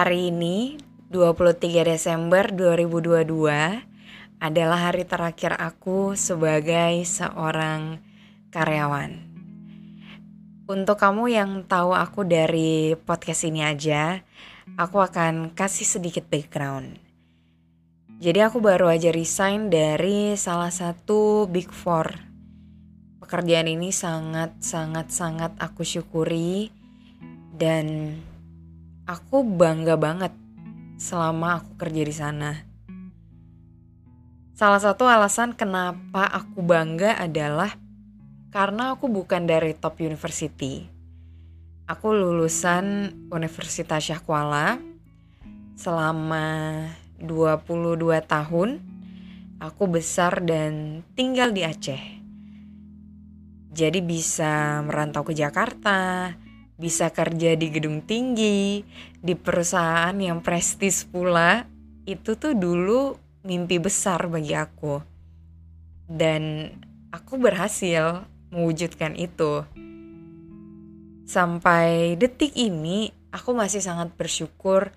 Hari ini, 23 Desember 2022, adalah hari terakhir aku sebagai seorang karyawan. Untuk kamu yang tahu aku dari podcast ini aja, aku akan kasih sedikit background. Jadi aku baru aja resign dari salah satu Big Four. Pekerjaan ini sangat sangat sangat aku syukuri dan aku bangga banget selama aku kerja di sana. Salah satu alasan kenapa aku bangga adalah karena aku bukan dari top university. Aku lulusan Universitas Syahkuala selama 22 tahun. Aku besar dan tinggal di Aceh. Jadi bisa merantau ke Jakarta, bisa kerja di gedung tinggi, di perusahaan yang prestis pula, itu tuh dulu mimpi besar bagi aku. Dan aku berhasil mewujudkan itu. Sampai detik ini, aku masih sangat bersyukur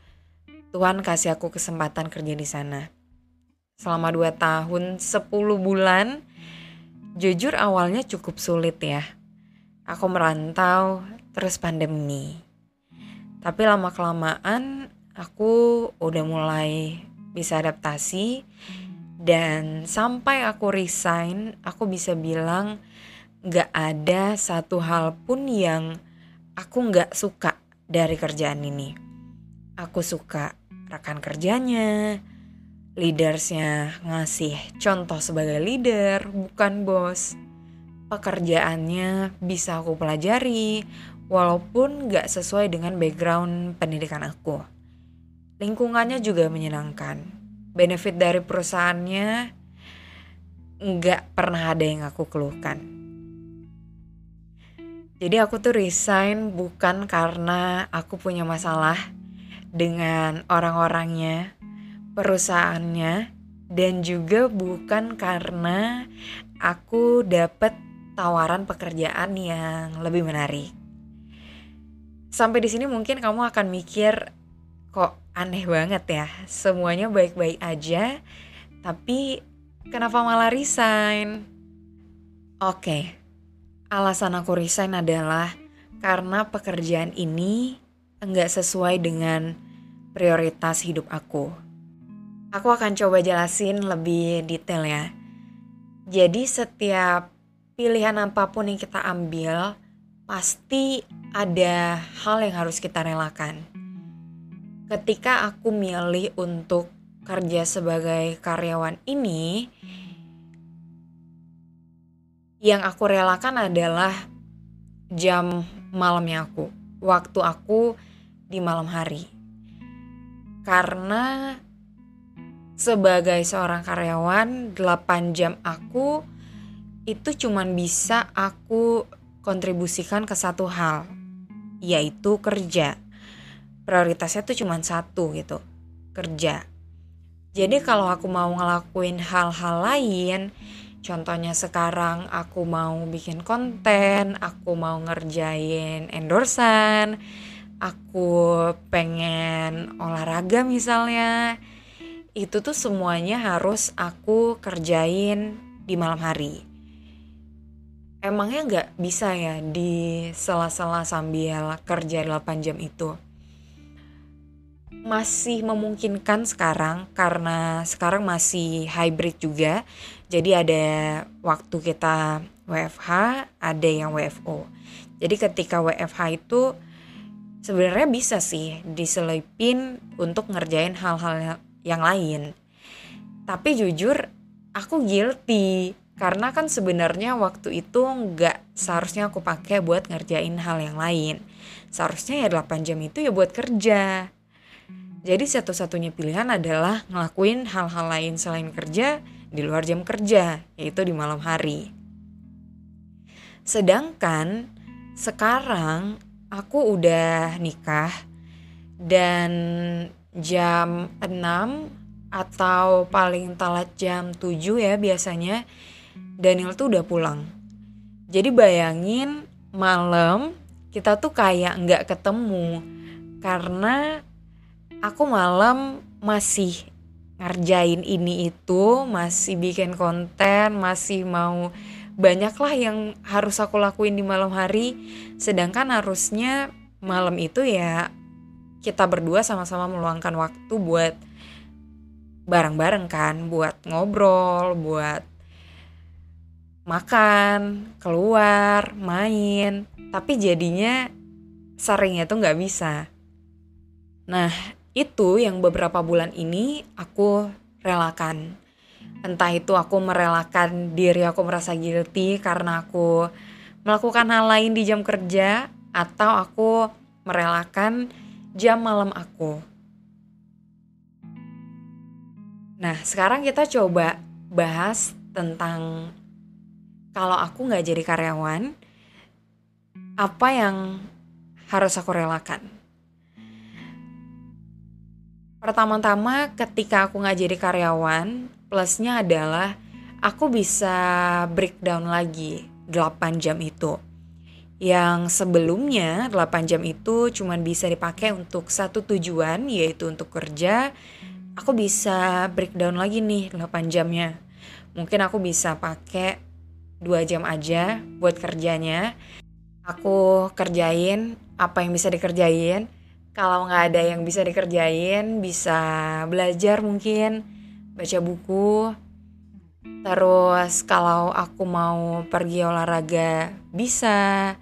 Tuhan kasih aku kesempatan kerja di sana. Selama 2 tahun 10 bulan, jujur awalnya cukup sulit ya. Aku merantau terus pandemi. Tapi lama-kelamaan aku udah mulai bisa adaptasi dan sampai aku resign, aku bisa bilang gak ada satu hal pun yang aku gak suka dari kerjaan ini. Aku suka rekan kerjanya, leadersnya ngasih contoh sebagai leader, bukan bos. Pekerjaannya bisa aku pelajari, walaupun gak sesuai dengan background pendidikan aku. Lingkungannya juga menyenangkan. Benefit dari perusahaannya nggak pernah ada yang aku keluhkan. Jadi aku tuh resign bukan karena aku punya masalah dengan orang-orangnya, perusahaannya, dan juga bukan karena aku dapet tawaran pekerjaan yang lebih menarik. Sampai di sini mungkin kamu akan mikir kok aneh banget ya, semuanya baik-baik aja, tapi kenapa malah resign? Oke, alasan aku resign adalah karena pekerjaan ini enggak sesuai dengan prioritas hidup aku. Aku akan coba jelasin lebih detail ya. Jadi setiap pilihan apa pun yang kita ambil, pasti ada hal yang harus kita relakan. Ketika aku milih untuk kerja sebagai karyawan ini, yang aku relakan adalah jam malamnya aku, waktu aku di malam hari. Karena sebagai seorang karyawan 8 jam aku itu cuman bisa aku kontribusikan ke satu hal yaitu kerja. Prioritasnya tuh cuman satu gitu, kerja. Jadi kalau aku mau ngelakuin hal-hal lain, contohnya sekarang aku mau bikin konten, aku mau ngerjain endorsan, aku pengen olahraga misalnya, itu tuh semuanya harus aku kerjain di malam hari. Emangnya nggak bisa ya di sela-sela sambil kerja 8 jam itu? Masih memungkinkan sekarang karena sekarang masih hybrid juga. Jadi ada waktu kita WFH, ada yang WFO. Jadi ketika WFH itu sebenarnya bisa sih diselipin untuk ngerjain hal-hal yang lain. Tapi jujur aku guilty karena kan sebenarnya waktu itu nggak seharusnya aku pakai buat ngerjain hal yang lain. Seharusnya ya 8 jam itu ya buat kerja. Jadi satu-satunya pilihan adalah ngelakuin hal-hal lain selain kerja di luar jam kerja, yaitu di malam hari. Sedangkan sekarang aku udah nikah dan jam 6 atau paling telat jam 7 ya biasanya Daniel tuh udah pulang. Jadi bayangin malam kita tuh kayak nggak ketemu karena aku malam masih ngerjain ini itu, masih bikin konten, masih mau banyak lah yang harus aku lakuin di malam hari. Sedangkan harusnya malam itu ya kita berdua sama-sama meluangkan waktu buat bareng-bareng kan, buat ngobrol, buat makan, keluar, main. Tapi jadinya seringnya tuh nggak bisa. Nah, itu yang beberapa bulan ini aku relakan. Entah itu aku merelakan diri aku merasa guilty karena aku melakukan hal lain di jam kerja atau aku merelakan jam malam aku. Nah, sekarang kita coba bahas tentang kalau aku nggak jadi karyawan, apa yang harus aku relakan? Pertama-tama ketika aku nggak jadi karyawan, plusnya adalah aku bisa breakdown lagi 8 jam itu yang sebelumnya 8 jam itu cuma bisa dipakai untuk satu tujuan yaitu untuk kerja aku bisa breakdown lagi nih 8 jamnya mungkin aku bisa pakai 2 jam aja buat kerjanya. Aku kerjain apa yang bisa dikerjain. Kalau nggak ada yang bisa dikerjain bisa belajar mungkin baca buku. Terus kalau aku mau pergi olahraga bisa.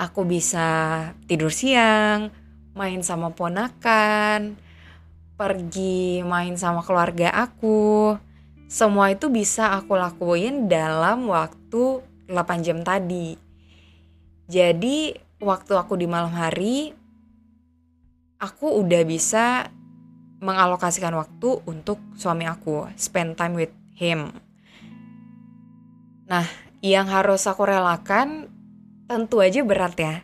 Aku bisa tidur siang, main sama ponakan, pergi main sama keluarga aku. Semua itu bisa aku lakuin dalam waktu 8 jam tadi. Jadi waktu aku di malam hari aku udah bisa mengalokasikan waktu untuk suami aku, spend time with him. Nah, yang harus aku relakan tentu aja berat ya.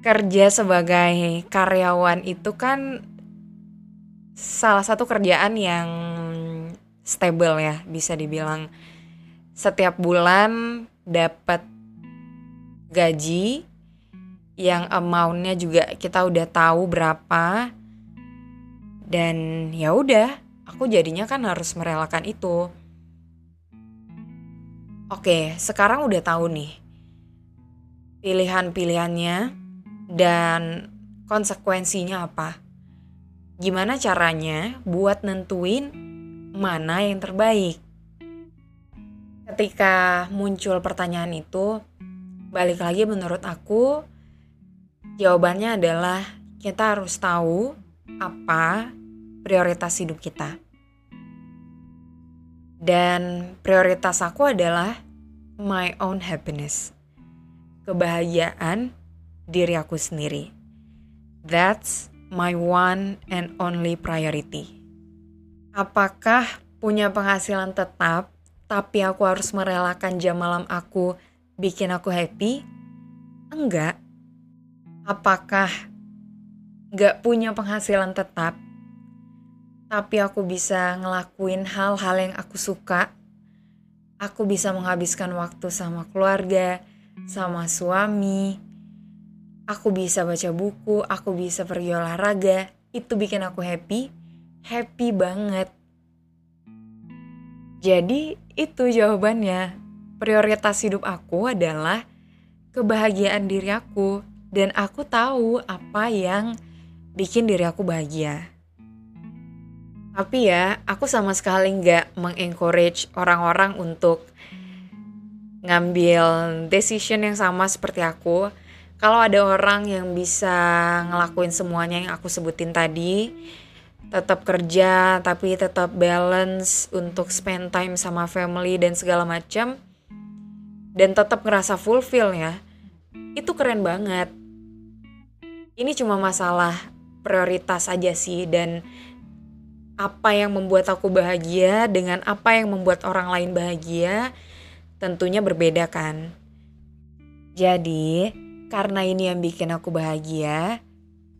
Kerja sebagai karyawan itu kan salah satu kerjaan yang stable ya, bisa dibilang. Setiap bulan dapat gaji yang amountnya juga kita udah tahu berapa. Dan ya udah aku jadinya kan harus merelakan itu. Oke sekarang udah tahu nih pilihan-pilihannya dan konsekuensinya apa. Gimana caranya buat nentuin mana yang terbaik? Ketika muncul pertanyaan itu, balik lagi menurut aku, jawabannya adalah kita harus tahu apa prioritas hidup kita. Dan prioritas aku adalah my own happiness kebahagiaan diri aku sendiri. That's my one and only priority. Apakah punya penghasilan tetap, tapi aku harus merelakan jam malam aku bikin aku happy? Enggak. Apakah gak punya penghasilan tetap, tapi aku bisa ngelakuin hal-hal yang aku suka? Aku bisa menghabiskan waktu sama keluarga, sama suami. Aku bisa baca buku, aku bisa pergi olahraga. Itu bikin aku happy. Happy banget. Jadi itu jawabannya. Prioritas hidup aku adalah kebahagiaan diri aku dan aku tahu apa yang bikin diri aku bahagia. Tapi ya, aku sama sekali nggak mengencourage orang-orang untuk ngambil decision yang sama seperti aku. Kalau ada orang yang bisa ngelakuin semuanya yang aku sebutin tadi, tetap kerja tapi tetap balance untuk spend time sama family dan segala macam dan tetap ngerasa fulfill ya. Itu keren banget. Ini cuma masalah prioritas aja sih dan apa yang membuat aku bahagia dengan apa yang membuat orang lain bahagia tentunya berbeda kan. Jadi, karena ini yang bikin aku bahagia,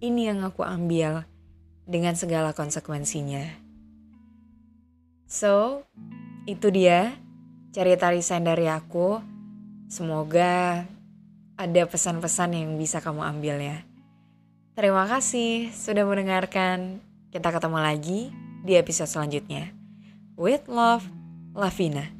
ini yang aku ambil dengan segala konsekuensinya. So, itu dia cerita resign dari aku. Semoga ada pesan-pesan yang bisa kamu ambil ya. Terima kasih sudah mendengarkan. Kita ketemu lagi di episode selanjutnya. With love, Lavina.